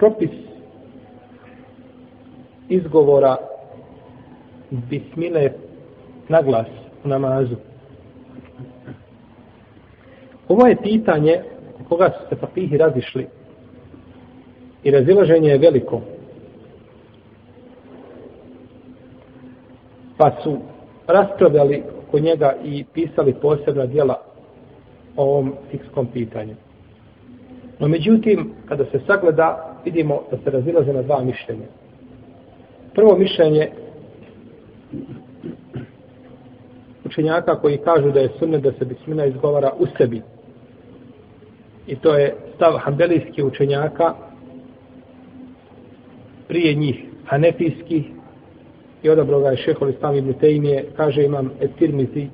propis izgovora bismile na glas u namazu. Ovo je pitanje koga su se papihi razišli i razilaženje je veliko. Pa su raspravljali oko njega i pisali posebna djela o ovom fikskom pitanju. No međutim, kada se sagleda, vidimo da se razilaze na dva mišljenja. Prvo mišljenje učenjaka koji kažu da je sunne da se bismina izgovara u sebi. I to je stav hambelijskih učenjaka prije njih hanefijskih i odabro ga je šehol Islam ibn Tejmije, kaže imam etirmizi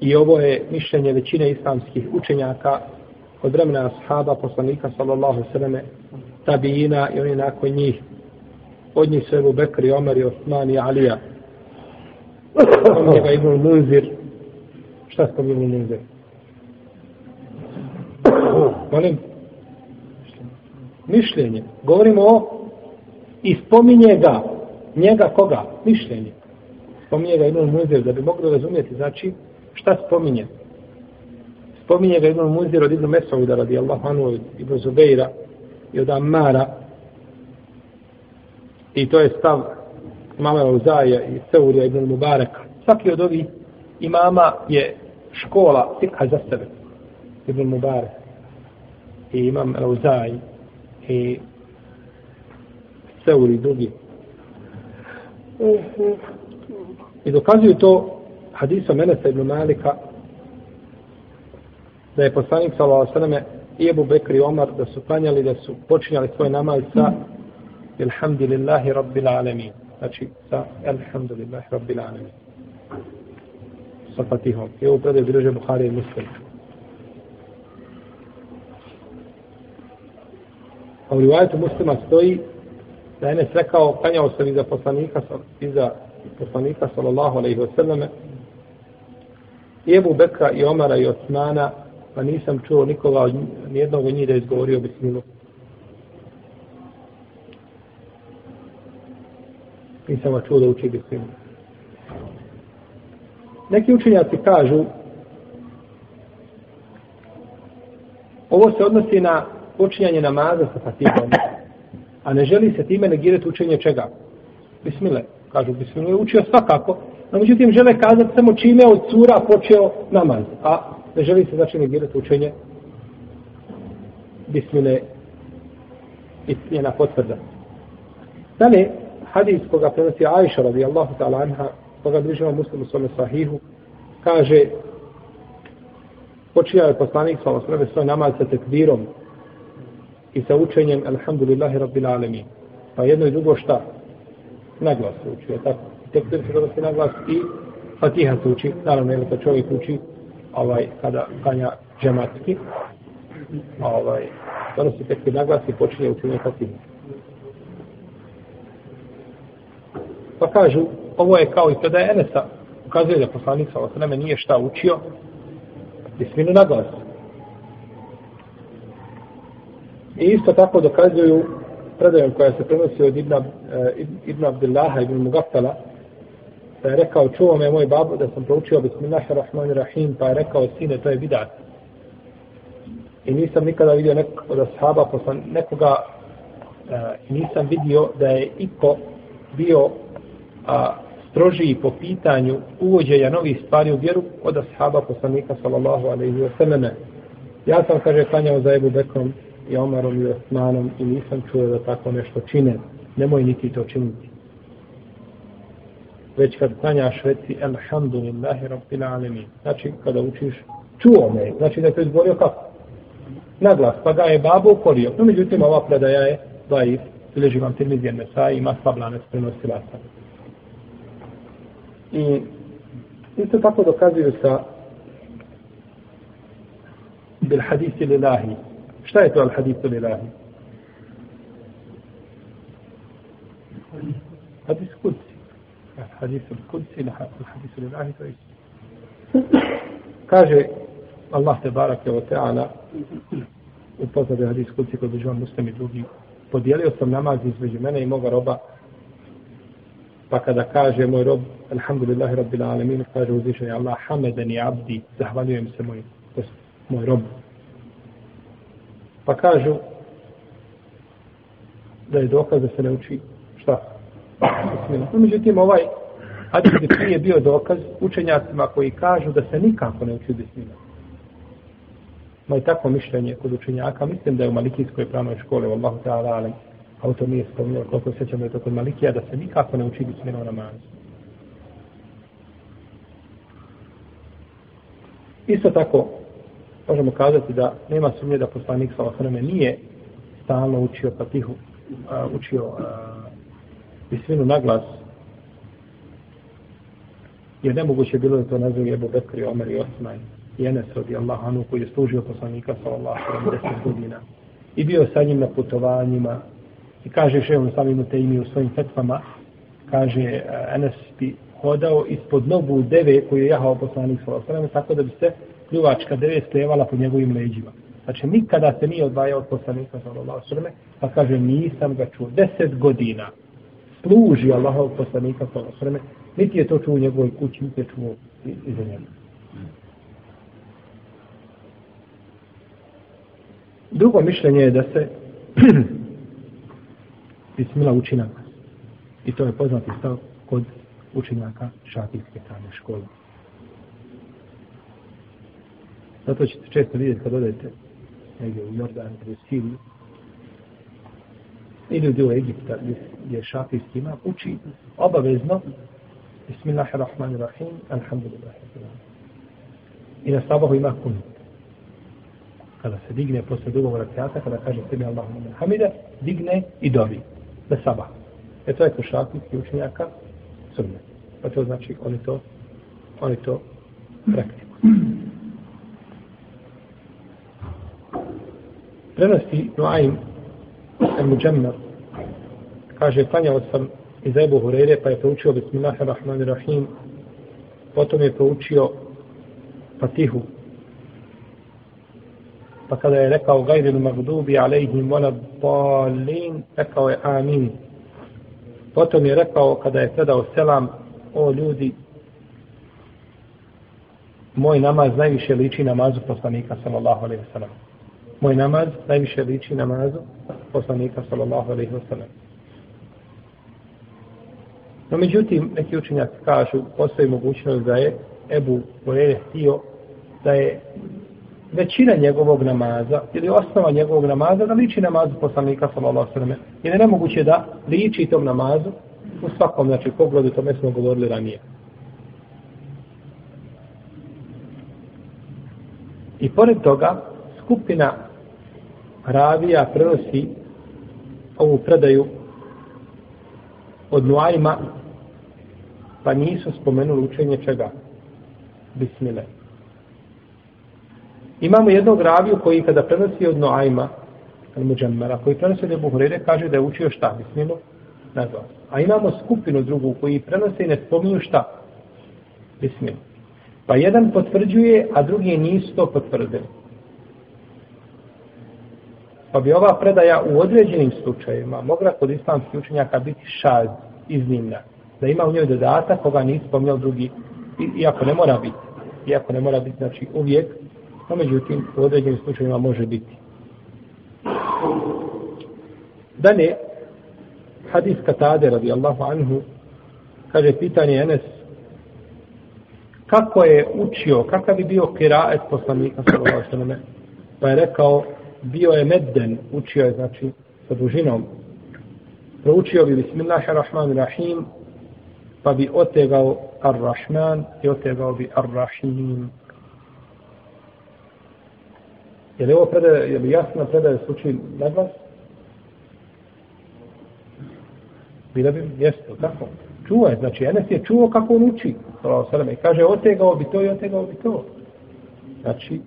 i ovo je mišljenje većine islamskih učenjaka od vremena ashaba, poslanika sallallahu sallam tabijina i oni nakon njih. Od njih su Ebu Bekr i Omer i Osman i Alija. Od ga Ibn Munzir. Šta je tom Ibn Munzir? Molim? Mišljenje. Govorimo o i spominje ga njega koga? Mišljenje. Spominje ga Ibn Munzir da bi mogli razumjeti. Znači šta spominje? Spominje ga Ibn Munzir od Ibn Mesauda radi Allahu anhu od Ibn Zubeira i od Ammara. I to je stav imama Uzaja i Seurija Ibn Mubareka svaki od ovih imama je škola fikha za sebe. Ibn Mubarek i imam Uzaj i Seuri drugi. I dokazuju to hadisom Enesa Ibn Malika da je poslanik sallallahu alejhi ve i Abu Bekr i Omar da su klanjali da su počinjali svoj namaz sa Alhamdulillahi Rabbil Alamin. Znači sa Alhamdulillahi Rabbil Alamin. Sa Fatihom. I ovo predaj bilježe Buhari i Muslim. A u rivajetu muslima stoji da je Enes rekao, klanjao sam iza poslanika, iza poslanika sallallahu alaihi wa sallame, i Ebu Bekra i Omara i Osmana pa nisam čuo nikoga, od nijednog od njih da je izgovorio bismilu. Nisam ga čuo da uči bismilu. Neki učenjaci kažu ovo se odnosi na počinjanje namaza sa fatihom, a ne želi se time negirati učenje čega? Bismile. Kažu, bismilu je učio svakako, no međutim žele kazati samo čime od cura počeo namaz. A ne želi se znači negirati učenje bismile i njena potvrda. Dalje, hadis koga prenosi Aisha radijallahu ta'ala anha, koga bližimo muslimu svome sahihu, kaže počinjao je poslanik sa osrebe svoj namaz sa tekbirom i sa učenjem Alhamdulillahi Rabbil Alamin. Pa jedno i drugo šta? Naglas se uči, je tako? Tekbir se donosi naglas i Fatiha se uči, naravno, je kad čovjek uči ovaj kada kanja džematski ovaj donosi petke naglasi i počinje učenje Fatiha. Pa kažu, ovo je kao i kada je Enesa ukazuje da poslanik sa osreme nije šta učio bisminu naglas. I isto tako dokazuju predajom koja se prenosi od Ibn, eh, Ibn Abdillaha Ibn Mugaftala pa je rekao, čuo me moj babo da sam proučio Bismillahirrahmanirrahim, pa je rekao, sine, to je bidat. I nisam nikada vidio nekog od ashaba, poslan, nekoga, uh, nisam vidio da je iko bio a, strožiji po pitanju uvođenja novih stvari u vjeru od ashaba poslanika sallallahu alaihi wa sallame. Ja sam, kaže, klanjao za Ebu Bekrom i Omarom i Osmanom i nisam čuo da tako nešto čine. Nemoj niti to činiti već kad klanjaš reci Elhamdulillahi Rabbil Alamin. Znači kada učiš čuo me, znači da je to izgovorio kako? Naglas, pa ga je babo ukorio. No međutim ova predaja je daif, bileži vam tirmizijen mesa i ima slablane spremnosti lasa. I isto tako dokazuju sa bil hadisi lillahi. Šta je to al hadisu lillahi? Hadis kudsi. Hadis al-Kudsi, hadis al-Ilahi, to isto. Kaže Allah te barake o Teala u pozadu hadis kuci kod živan muslim i drugi. Podijelio sam namaz između mene i moga roba pa kada kaže moj rob alhamdulillahi rabbil alamin kaže uzvišen je Allah hamedeni abdi zahvaljujem se moj, moj rob. Pa kažu da je dokaz da se ne uči šta? No, međutim, ovaj hadis bi prije bio dokaz učenjacima koji kažu da se nikako ne uči bismila. i tako mišljenje kod učenjaka, mislim da je u Malikijskoj pravnoj škole, Allahu ta'ala, ali autor nije spomnio koliko sećam da je to kod Malikija, da se nikako ne uči bismila u namazu. Isto tako, možemo kazati da nema sumnje da poslanik sa nije stalno učio patihu, učio bisminu na glas, jer nemoguće bilo da to nazove Ebu Bekri, Omer i Osman i Enes radi Allah Anu koji je služio poslanika sallallahu alaihi 10 godina i bio sa njim na putovanjima i kaže še on samim te imi u svojim fetvama kaže e, Enes bi hodao ispod nogu deve koju je jahao poslanik sallallahu alaihi tako da bi se pljuvačka deve stevala po njegovim leđima. Znači, nikada se nije odvajao od poslanika sallallahu alaihi pa kaže, nisam ga čuo. Deset godina služi Allahov poslanika sallallahu alaihi niti je to čuo u njegovoj kući, niti je čuo iza njega. Drugo mišljenje je da se bismila uči I to je poznati stav kod učenjaka šafijske strane škole. Zato ćete često vidjeti kad odete negdje u Jordan ili u Siriju ili u Egipta gdje šafijski imam, uči obavezno Bismillahirrahmanirrahim, alhamdulillah. I na sabahu ima kunut. Kada se digne posle drugog rakijata, kada kaže sebi Allahumma hamida, digne i dobi. Na sabah. E to je kod šafijski učenjaka sunnet. Pa to znači oni to, oni to praktikuju. Prenosi Nuaim al-Mujammar kaže, klanjao sam iz Ebu Hurere, pa je proučio Bismillahirrahmanirrahim, potom je proučio Fatihu. Pa kada je rekao gajril magdubi alejhim vola balin, rekao je amin. Potom je rekao kada je predao selam, o ljudi, moj namaz najviše liči namazu poslanika sallallahu alaihi wasallam. Moj namaz najviše liči namazu poslanika sallallahu alaihi wa sallam. No međutim, neki učenjaci kažu, postoji mogućnost da je Ebu Hureyre htio da je većina njegovog namaza ili osnova njegovog namaza da liči namazu poslanika sallallahu sallam. Jer je nemoguće da liči tom namazu u svakom, znači, pogledu, tome smo govorili ranije. I pored toga, skupina ravija prenosi ovu predaju od Nuajma, pa nisu spomenuli učenje čega? Bismile. Imamo jednog raviju koji kada prenosi od Nuajma, Al-Muđammara, koji prenosi od Ebu Hurere, kaže da je učio šta? Bismilu? Na glas. A imamo skupinu drugu koji prenose i ne spominju šta? Bismilu. Pa jedan potvrđuje, a drugi nisu to potvrdili. Pa bi ova predaja u određenim slučajevima mogla kod islamskih učenjaka biti šaz, iznimna. Da ima u njoj dodatak koga nije spomnjao drugi, iako ne mora biti. Iako ne mora biti, znači uvijek, no međutim u određenim slučajevima može biti. Dalje, hadis Katade radijallahu anhu, kaže pitanje Enes, kako je učio, kakav bi bio kiraet poslanika sallallahu alejhi ve Pa je rekao bio je medden, učio je, znači, sa dužinom. Proučio bi Bismillahirrahmanirrahim, pa bi otegao Ar-Rahman i otegao bi Ar-Rahim. Je li ovo predaje, je li jasna predaje slučaj na glas? Bila bi mjesto, tako. Čuo je, znači, Enes je čuo kako on uči. I kaže, otegao bi to i otegao bi to. Znači,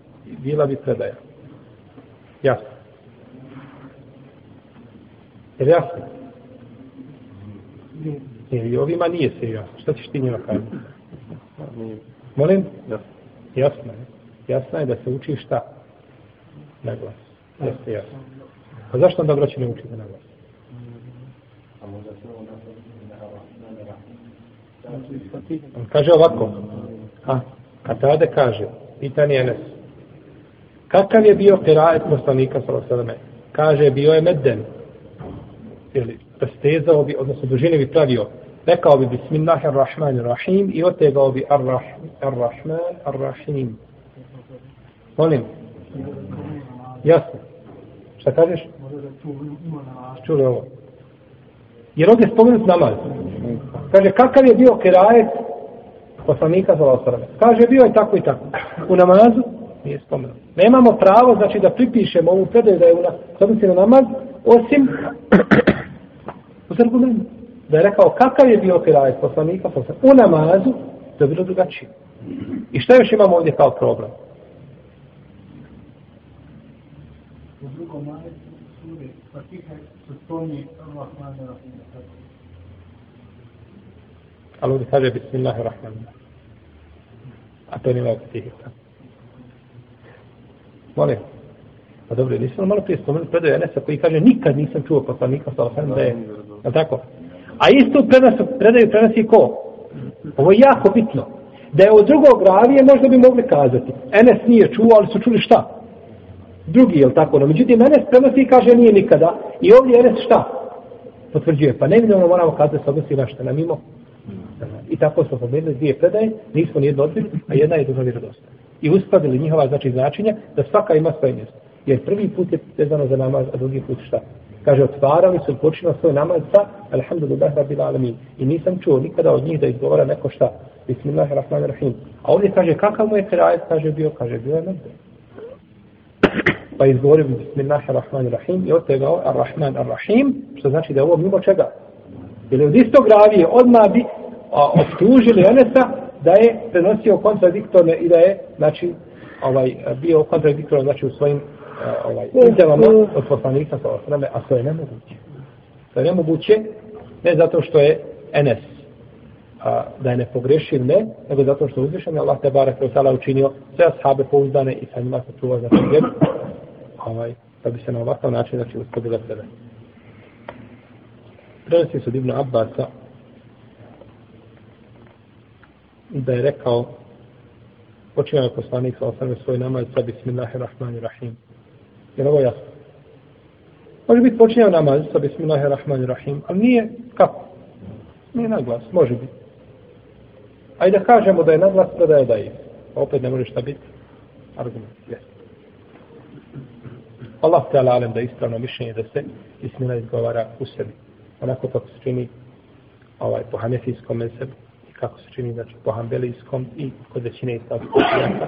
bila bi predaja. Jasno. Je li jasno? I ovima nije se jasno. Šta ćeš ti njima kazati? Molim? Jasno. Jasno je. jasna je da se uči šta? Na glas. Jeste jasno. Pa zašto onda braći ne učite na glas? On kaže ovako. A, Katade kaže, pitanje je nes. Kakav je bio kirajet poslanika sallallahu Kaže, bio je medden. Ili rastezao bi, odnosno dužine bi pravio. Rekao bi bismillahirrahmanirrahim i otegao bi ar-rahman, ar-rahim. Molim. Jasno. Šta kažeš? Čuli ovo. Jer ovdje spomenut namaz. Kaže, kakav je bio kirajet poslanika za? Kaže, bio je tako i tako. U namazu nije spomenut. Nemamo pravo, znači, da pripišemo ovu predaju da je u na, na namaz, osim uz argument. Da je rekao, kakav je bio kirajet poslanika u namazu, to je bilo drugačije. I šta još imamo ovdje kao problem? U drugom ajetu sure Fatiha se spominje Rahman Rahim. Ali ovdje kaže Bismillahirrahmanirrahim. A to nije Fatiha. Molim. Pa dobro, nisam malo prije spomenuti predaju Enesa koji kaže nikad nisam čuo poslanika sa osam da je, je tako? A isto prenasu, predaju prenosi ko? Ovo je jako bitno. Da je od drugog ravije možda bi mogli kazati. Enes nije čuo, ali su čuli šta? drugi, jel tako? No, međutim, Enes prenosi i kaže nije nikada. I ovdje Enes šta? Potvrđuje. Pa nevidno moramo kazati se odnosi na šta, na mimo. I tako smo pomenuli dvije predaje, nismo nijedno odbili, a jedna je dužo vjerodostojna. I uskladili njihova znači značenja da svaka ima svoje mjesto. Jer prvi put je vezano za namaz, a drugi put šta? Kaže, otvarali su počinao svoj namaz sa Alhamdulillah Rabbil Alamin. I nisam čuo nikada od njih da izgovara neko šta. Bismillahirrahmanirrahim. A ovdje kaže, kakav mu je krajac? Kaže, bio, kaže, bio je medve pa izgovorio bi Bismillahirrahmanirrahim i od toga Ar-Rahman Ar-Rahim, što znači da je ovo mimo čega. Jer od istog ravije odmah bi a, optužili Enesa da je prenosio kontradiktorne i da je, znači, ovaj, bio kontradiktorno, znači, u svojim ovaj, izjavama od poslanika sa osrame, a to je nemoguće. To je nemoguće, ne zato što je Enes a, da je ne pogrešio, ne, nego zato što uzvišen je Allah te barak učinio sve ashabe pouzdane i sa njima se čuva za to ovaj, da bi se na ovakav način znači uskladila sebe. Prenosi se Ibn Abbasa da je rekao počinjao je poslanik sa osam svoj namaz sa Bismillahirrahmanirrahim. Jer ovo jasno. Može biti počinjao namaz sa Bismillahirrahmanirrahim, ali nije kako? Nije naglas, može biti. Ajde da kažemo da je naglas, da je da je. Opet ne može šta biti. Argument, jes. Allah te alem da ispravno mišljenje da se bismillah izgovara u sebi. Onako kako se čini ovaj, po hanefijskom mesebu kako se čini znači, po hambelijskom i kod većine islamskog učenjaka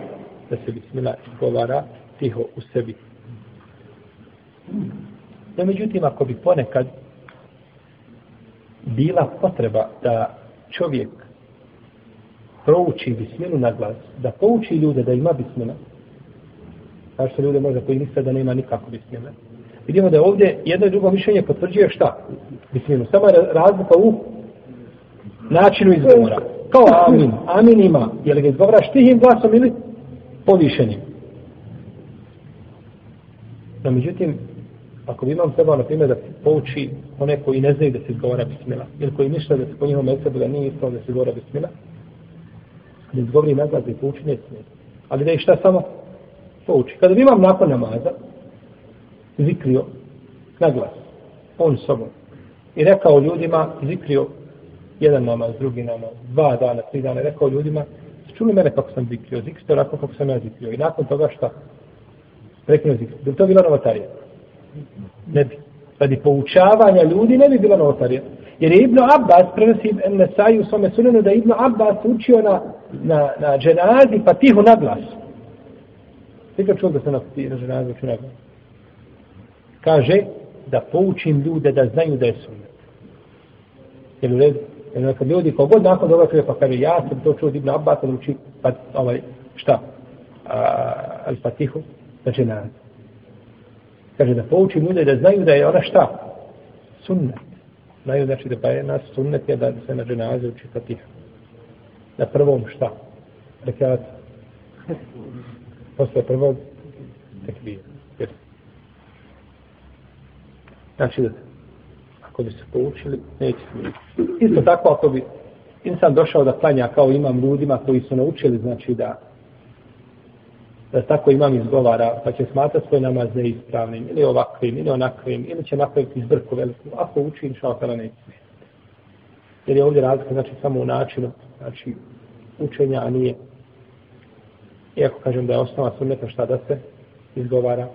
da se bismila izgovara tiho u sebi. No, međutim, ako bi ponekad bila potreba da čovjek prouči bismilu na glas, da pouči ljude da ima bismila, kao što ljude možda koji misle da nema nikako bismila, Vidimo da je ovdje jedno i drugo mišljenje potvrđuje šta? Bismilu. Samo je razlika u načinu izgovora. Kao amin. Amin ima. Je li ga izgovaraš tihim glasom ili povišenim? No, međutim, ako bi imam trebao, na primjer, da pouči one koji ne znaju da se izgovara bismila, ili koji misle da se po njihom mesebu da nije isto da se izgovara bismila, da izgovori naglas da pouči ne smije. Ali da je šta samo? to uči. Kada bi imam nakon namaza zikrio na glas, on sobom, i rekao ljudima, zikrio jedan namaz, drugi namaz, dva dana, tri dana, rekao ljudima, čuli mene kako sam zikrio, zikrio onako kako sam ja zikrio. I nakon toga šta? Prekinuo zikrio. Bi to bila novotarija? Ne bi. Radi poučavanja ljudi ne bi bila novotarija. Jer je Ibn Abbas, prenosi Nesai u svome sunenu, da je Ibn Abbas učio na, na, na dženazi pa tiho na glas. Svi ga čuo da se na na ženazu čuna Kaže da poučim ljude da znaju da je sunnet. Jel u redu, jer nekad ljudi kogod nakon toga čuje pa kaže ja sam to čuo od Ibn Abbas ali uči pa ovaj šta? Al Fatihu znači na. Kaže da pouči ljude da znaju da je ona šta? Sunnet. Znaju znači da pa je nas sunnet je da se na dženaze uči Fatihu. Na prvom šta? Rekao Posle prvog tekbira. Znači Znači, ako bi se poučili, neće smijeti. Isto tako, ako bi insan došao da klanja kao imam ljudima koji su naučili, znači da da tako imam izgovara, pa će smatrati svoj namaz neispravnim, ili ovakvim, ili onakvim, ili će napraviti izbrku veliku. Ako uči, inša Allah, neće smijeti. Jer je ovdje razlika, znači, samo u načinu, znači, učenja, a nije. Iako kažem da je osnova sunneta šta da se izgovara,